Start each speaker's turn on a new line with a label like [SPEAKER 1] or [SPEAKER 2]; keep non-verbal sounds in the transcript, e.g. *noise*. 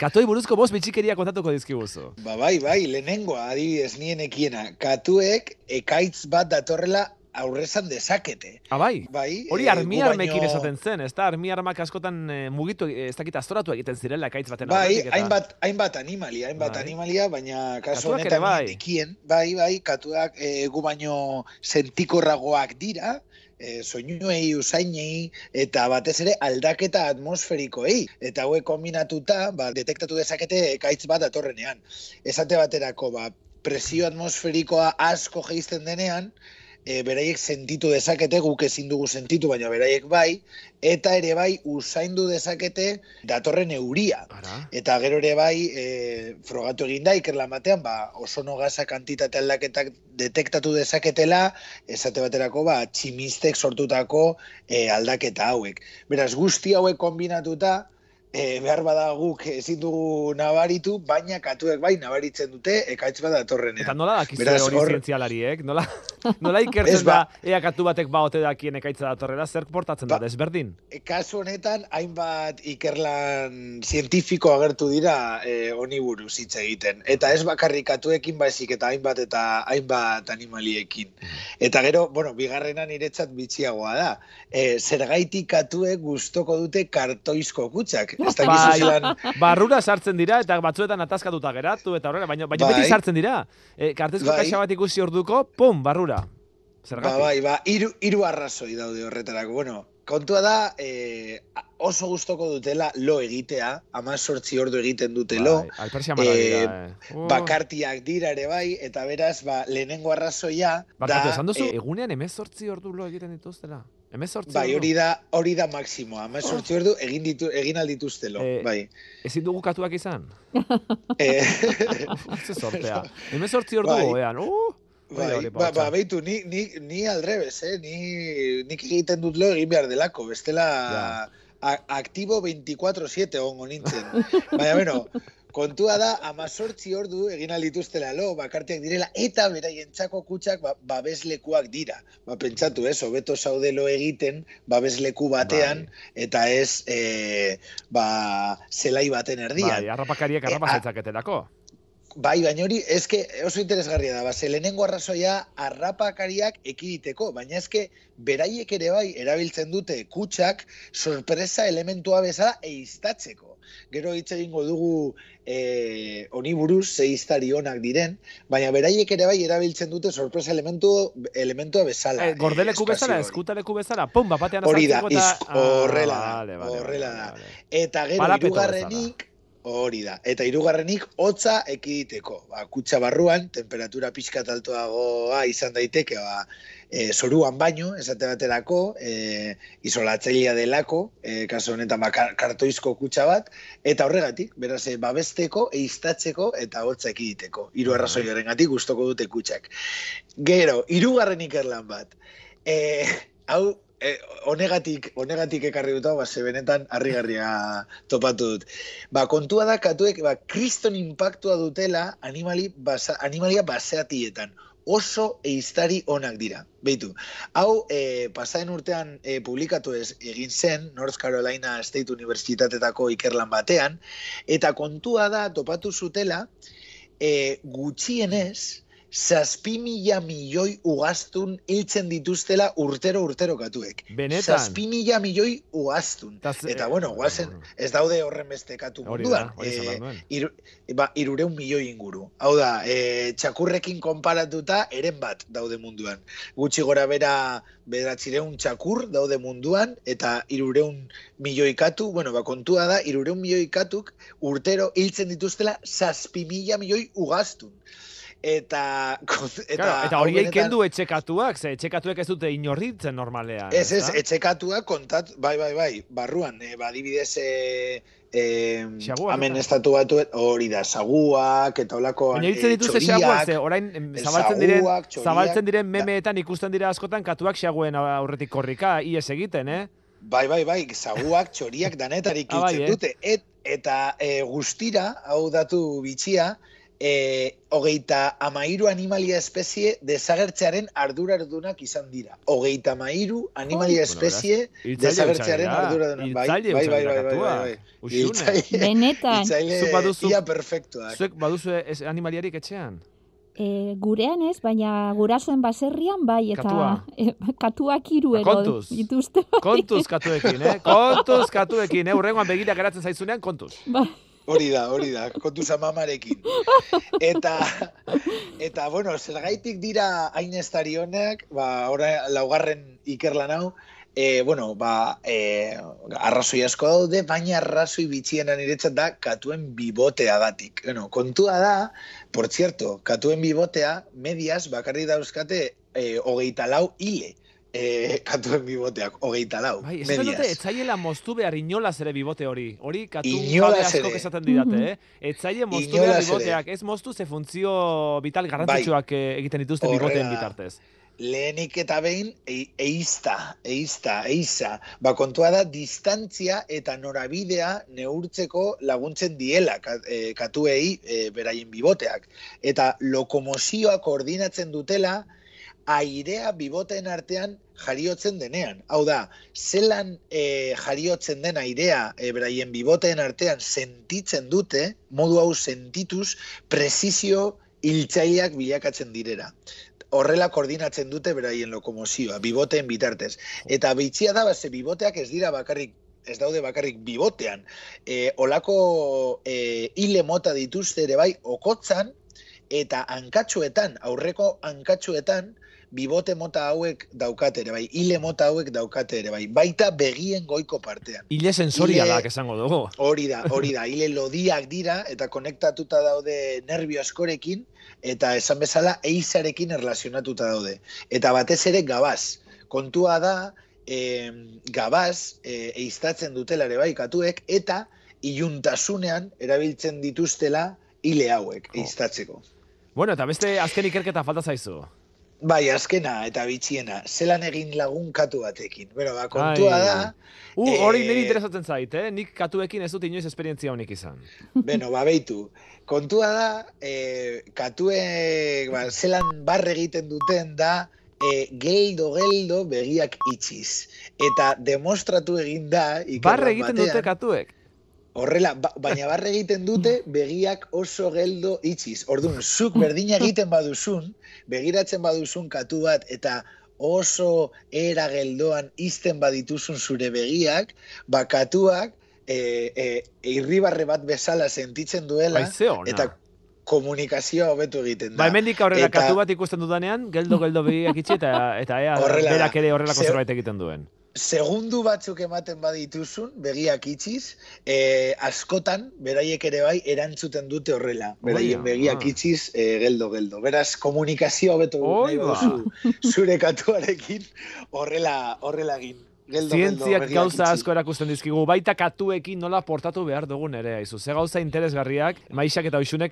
[SPEAKER 1] Katuei buruzko bost bitxikeria kontatuko dizkiguzu.
[SPEAKER 2] Ba, bai, bai, lehenengoa, adibidez, nien ekiena. Katuek ekaitz bat datorrela aurrezan dezakete.
[SPEAKER 1] Ah, bai?
[SPEAKER 2] Bai,
[SPEAKER 1] Hori
[SPEAKER 2] eh,
[SPEAKER 1] armi
[SPEAKER 2] gu
[SPEAKER 1] armekin
[SPEAKER 2] baino-
[SPEAKER 1] esaten zen, ez da? Armi armak askotan eh, mugitu, eh, ez dakit aztoratu egiten zirela ekaitz baten
[SPEAKER 2] Bai,
[SPEAKER 1] eta-
[SPEAKER 2] hainbat, hainbat animalia, hainbat
[SPEAKER 1] Bai.
[SPEAKER 2] animalia, baina kasu
[SPEAKER 1] Katuak
[SPEAKER 2] honetan
[SPEAKER 1] bai.
[SPEAKER 2] ekien, bai, bai, katuak e, gu baino sentikorragoak dira, e, soinuei, usainei, eta batez ere aldaketa atmosferikoei. Eta hauek kombinatuta, ba, detektatu dezakete ekaitz bat datorrenean. Esate baterako, ba, presio atmosferikoa asko geizten denean, e, beraiek sentitu dezakete, guk ezin dugu sentitu, baina beraiek bai, eta ere bai usaindu dezakete datorren euria.
[SPEAKER 1] Ara.
[SPEAKER 2] Eta gero ere bai, e, frogatu egin da, ikerlan batean, ba, ozono gaza kantitate aldaketak detektatu dezaketela, esate baterako, ba, tximistek sortutako e, aldaketa hauek. Beraz, guzti hauek kombinatuta, e, behar bada guk ezin dugu nabaritu, baina katuek bai nabaritzen dute ekaitz bat datorrenean.
[SPEAKER 1] Eta nola dakizue
[SPEAKER 2] Beraz,
[SPEAKER 1] hori
[SPEAKER 2] hor-
[SPEAKER 1] zientzialariek? Nola, *laughs* nola ikertzen
[SPEAKER 2] ba-
[SPEAKER 1] da, ea katu batek ba ote dakien ekaitza datorrela, zer portatzen da,
[SPEAKER 2] Ba-
[SPEAKER 1] desberdin?
[SPEAKER 2] E, kasu honetan, hainbat ikerlan zientifiko agertu dira e, honi buruz hitz egiten. Eta ez bakarrik katuekin baizik eta hainbat eta hainbat animaliekin. Eta gero, bueno, bigarrena niretzat bitxiagoa da. E, zergaitik katuek gustoko dute kartoizko kutxak. Ez da
[SPEAKER 1] Bai,
[SPEAKER 2] zelan...
[SPEAKER 1] barrura sartzen dira eta batzuetan ataskatuta geratu eta horrela, baina, baina
[SPEAKER 2] Bai.
[SPEAKER 1] beti sartzen dira. E, kartezko
[SPEAKER 2] Bai.
[SPEAKER 1] kaxa bat ikusi orduko, pum, barrura.
[SPEAKER 2] Ba,
[SPEAKER 1] Zergatik?
[SPEAKER 2] bai, ba, hiru, hiru arrazoi daude horretarako. Bueno, kontua da, e, oso gustoko dutela lo egitea, ama sortzi ordu egiten dute lo.
[SPEAKER 1] Bai, alpersia mara dira,
[SPEAKER 2] eh,
[SPEAKER 1] eh. Uh,
[SPEAKER 2] bakartiak dira ere bai, eta beraz, ba, lehenengo arrazoia
[SPEAKER 1] Barkatu,
[SPEAKER 2] da...
[SPEAKER 1] esan duzu,
[SPEAKER 2] eh,
[SPEAKER 1] egunean emezortzi ordu lo egiten dituztela? Emezortzi
[SPEAKER 2] bai, hori da, hori da maksimoa. Ama sortzi ordu egin, ditu, egin aldituztelo,
[SPEAKER 1] Eh,
[SPEAKER 2] bai.
[SPEAKER 1] Ezin dugu katuak izan? *laughs*
[SPEAKER 2] Eh, *laughs*
[SPEAKER 1] Ze sortea. Emezortzi ordu
[SPEAKER 2] Bai.
[SPEAKER 1] goean, uh!
[SPEAKER 2] bai, ba, ba, beitu, ni, ni, ni aldrebes, eh? Ni, nik egiten dut lo egin behar delako, bestela a- aktibo 24-7 ongo nintzen. Baina, bueno, kontua da, amazortzi ordu egin aldituztela lo, bakartiak direla, eta beraientzako kutsak ba, babeslekuak dira. Ba, pentsatu, ez, hobeto zaudelo egiten babesleku batean, eta ez, e, ba, zelai baten erdian.
[SPEAKER 1] Bai, arrapakariek
[SPEAKER 2] Eh,
[SPEAKER 1] arrapa
[SPEAKER 2] a-
[SPEAKER 1] zaitzaketelako.
[SPEAKER 2] Bai, baina hori, eske oso interesgarria da, ba, lehenengo arrazoia arrapakariak ekiditeko, baina eske beraiek ere bai erabiltzen dute kutsak sorpresa elementua bezala eiztatzeko. Gero hitz egingo dugu eh, honi buruz ze iztari onak diren, baina beraiek ere bai erabiltzen dute sorpresa elementu elementua bezala.
[SPEAKER 1] Eh, gordeleku
[SPEAKER 2] eh,
[SPEAKER 1] bezala,
[SPEAKER 2] espazio hori.
[SPEAKER 1] eskutaleku bezala, pum, bapatean
[SPEAKER 2] Hori da,
[SPEAKER 1] azaltzeko eta...
[SPEAKER 2] iz- horrela da,
[SPEAKER 1] vale,
[SPEAKER 2] horrela da. Eta gero
[SPEAKER 1] Parapeto
[SPEAKER 2] hirugarrenik hori da. Eta hirugarrenik hotza ekiditeko. Ba, kutsa barruan temperatura pixkat altoagoa izan daiteke, ba, e, zoruan baino, esate baterako, e, isolatzailea delako, e, kaso honetan ba, kar- kartoizko kutsa bat, eta horregatik, beraz, babesteko, eiztatzeko eta hotza ekiditeko. Hiru arrazoi horrengatik gustoko dute kutsak. Gero, hirugarren ikerlan bat. E, hau, e, honegatik, honegatik ekarri dut ba, ze benetan harrigarria topatu dut. Ba, kontua da, katuek, ba, kriston impactua dutela animali basa, animalia baseatietan oso eiztari onak dira. Beitu, hau e, pasaren urtean e, publikatu ez egin zen North Carolina State Universitatetako ikerlan batean, eta kontua da topatu zutela e, gutxienez zazpi mila milioi ugaztun hiltzen dituztela urtero urtero katuek.
[SPEAKER 1] Benetan?
[SPEAKER 2] Zazpi mila milioi ugaztun.
[SPEAKER 1] Eta ze-
[SPEAKER 2] Eta bueno, guazen, ez daude horren beste katu munduan. Eh,
[SPEAKER 1] nuen.
[SPEAKER 2] iru, ba, irureun milioi inguru. Hau da, e, txakurrekin konparatuta eren bat daude munduan. Gutxi gora bera beratzireun txakur daude munduan, eta irureun milioi katu, bueno, ba, kontua da, irureun milioi katuk urtero hiltzen dituztela zazpi mila milioi ugaztun. Eta, *laughs* eta,
[SPEAKER 1] Claro, eta
[SPEAKER 2] benetan-
[SPEAKER 1] kendu etxekatuak, ze etxekatuek ez dute inorritzen normalean.
[SPEAKER 2] Ez, ez,
[SPEAKER 1] ezta?
[SPEAKER 2] etxekatua kontat, bai, bai, bai, barruan, e, badibidez, e, e,
[SPEAKER 1] Xaguak
[SPEAKER 2] hemen estatu batu, hori da, saguak, eta olako
[SPEAKER 1] Baina hiltzen
[SPEAKER 2] eh,
[SPEAKER 1] dituzte xaguak, ze orain zabaltzen diren,
[SPEAKER 2] txoriak,
[SPEAKER 1] zabaltzen diren memeetan ikusten dira askotan katuak xaguen aurretik korrika, ies egiten, eh?
[SPEAKER 2] Bai, bai, bai, zaguak, txoriak danetarik *laughs*
[SPEAKER 1] Ah, bai, eh?
[SPEAKER 2] dute. Et, eta e, guztira, hau datu bitxia, e, hogeita amairu animalia espezie desagertzearen arduradunak izan dira. Hogeita amairu animalia espezie desagertzearen arduradunak. Bai, bai, bai, bai, bai,
[SPEAKER 1] katuak.
[SPEAKER 2] bai.
[SPEAKER 1] Uxune.
[SPEAKER 3] Benetan,
[SPEAKER 2] ia perfektuak.
[SPEAKER 1] Zuek baduzu ez animaliarik etxean?
[SPEAKER 3] e, gurean ez, baina gurasoen baserrian bai, eta
[SPEAKER 1] Katua. *laughs*
[SPEAKER 3] e, katuak hiru ero
[SPEAKER 1] Kontuz.
[SPEAKER 3] dituzte.
[SPEAKER 1] Kontuz katuekin, eh? *laughs* Kontuz katuekin, eh? Urrengoan begira geratzen zaizunean, kontuz.
[SPEAKER 3] Ba,
[SPEAKER 2] Hori da, hori da, kontuz amamarekin. Eta, eta bueno, zergaitik dira hain estari honek, ba, ora, laugarren ikerlan hau, e, bueno, ba, e, arrazoi asko daude, baina arrazoi bitxiena niretzat da katuen bibotea datik. Bueno, kontua da, por cierto, katuen bibotea, medias, bakarri dauzkate, e, hogeita lau hile. E, katuen biboteak, hogeita lau,
[SPEAKER 1] Bai, esaten dute,
[SPEAKER 2] medias.
[SPEAKER 1] etzaiela moztu behar inolaz ere bibote hori. Hori katu jabe askok
[SPEAKER 2] ere.
[SPEAKER 1] esaten didate, eh? *laughs* Etzaile moztu behar
[SPEAKER 2] Inolaz ere.
[SPEAKER 1] biboteak. Ez moztu ze funtzio vital garrantzitsuak eh, egiten dituzte
[SPEAKER 2] Horrela
[SPEAKER 1] biboteen
[SPEAKER 2] da.
[SPEAKER 1] bitartez.
[SPEAKER 2] lehenik eta behin e, eizta, eizta, eiza. Ba, kontua da, distantzia eta norabidea neurtzeko laguntzen diela ka- e, katuei e, beraien biboteak. Eta lokomozioa koordinatzen dutela, airea biboteen artean jariotzen denean. Hau da, zelan e, jariotzen den airea e, beraien biboteen artean sentitzen dute, modu hau sentituz, presizio hiltzaileak bilakatzen direra horrela koordinatzen dute beraien lokomozioa, biboteen bitartez. Eta bitxia da, ze biboteak ez dira bakarrik ez daude bakarrik bibotean. E, olako e, hile mota dituzte ere bai okotzan, eta hankatxoetan, aurreko hankatxoetan, bibote mota hauek daukate ere bai, hile mota hauek daukate ere bai, baita begien goiko partean.
[SPEAKER 1] Ile sensorialak
[SPEAKER 2] Ile-
[SPEAKER 1] esango dugu.
[SPEAKER 2] Hori da, hori da, hile lodiak dira eta konektatuta daude nerbio askorekin eta esan bezala eizarekin erlazionatuta daude. Eta batez ere gabaz. Kontua da, e, gabaz e, eiztatzen dutela ere bai katuek eta iluntasunean erabiltzen dituztela hile hauek
[SPEAKER 1] Jo.
[SPEAKER 2] eiztatzeko.
[SPEAKER 1] Bueno, eta beste azken ikerketa falta zaizu.
[SPEAKER 2] Bai, azkena eta bitxiena, zelan egin lagun katu batekin. Bueno, ba, kontua
[SPEAKER 1] Ai.
[SPEAKER 2] da,
[SPEAKER 1] Uh, hori
[SPEAKER 2] Eh,
[SPEAKER 1] niri interesatzen zait, eh? Nik katuekin ez dut inoiz esperientzia honik izan. *laughs*
[SPEAKER 2] Beno, ba, beitu. Kontua da, e, katuek, ba, zelan barre egiten duten da, e, geldo, geldo begiak itxiz. Eta demostratu egin da,
[SPEAKER 1] Barre egiten
[SPEAKER 2] batean,
[SPEAKER 1] dute katuek.
[SPEAKER 2] Horrela, ba, baina barre egiten dute *laughs* begiak oso geldo itxiz. Orduan, zuk berdina egiten baduzun, begiratzen baduzun katu bat, eta oso era geldoan izten badituzun zure begiak, ba katuak e, e, irribarre bat bezala sentitzen duela, eta komunikazioa hobetu egiten da.
[SPEAKER 1] Ba, hemendik aurrera
[SPEAKER 2] Eta-
[SPEAKER 1] katu bat ikusten dudanean, geldo-geldo begiak itxi eta, eta ea,
[SPEAKER 2] Horrela
[SPEAKER 1] berak ere horrelako
[SPEAKER 2] Ze-
[SPEAKER 1] zerbait egiten duen.
[SPEAKER 2] Segundu batzuk ematen badituzun, begiak itxiz, e, askotan, beraiek ere bai, erantzuten dute horrela. Beraien begiak itxiz, e, geldo, geldo. Beraz,
[SPEAKER 1] ba.
[SPEAKER 2] baduzu zure katuarekin, horrela, horrela egin. Geldo,
[SPEAKER 1] Zientziak gauza asko erakusten dizkigu, baita katuekin nola portatu behar dugun ere, aizu. Ze gauza interesgarriak, maixak eta oixunek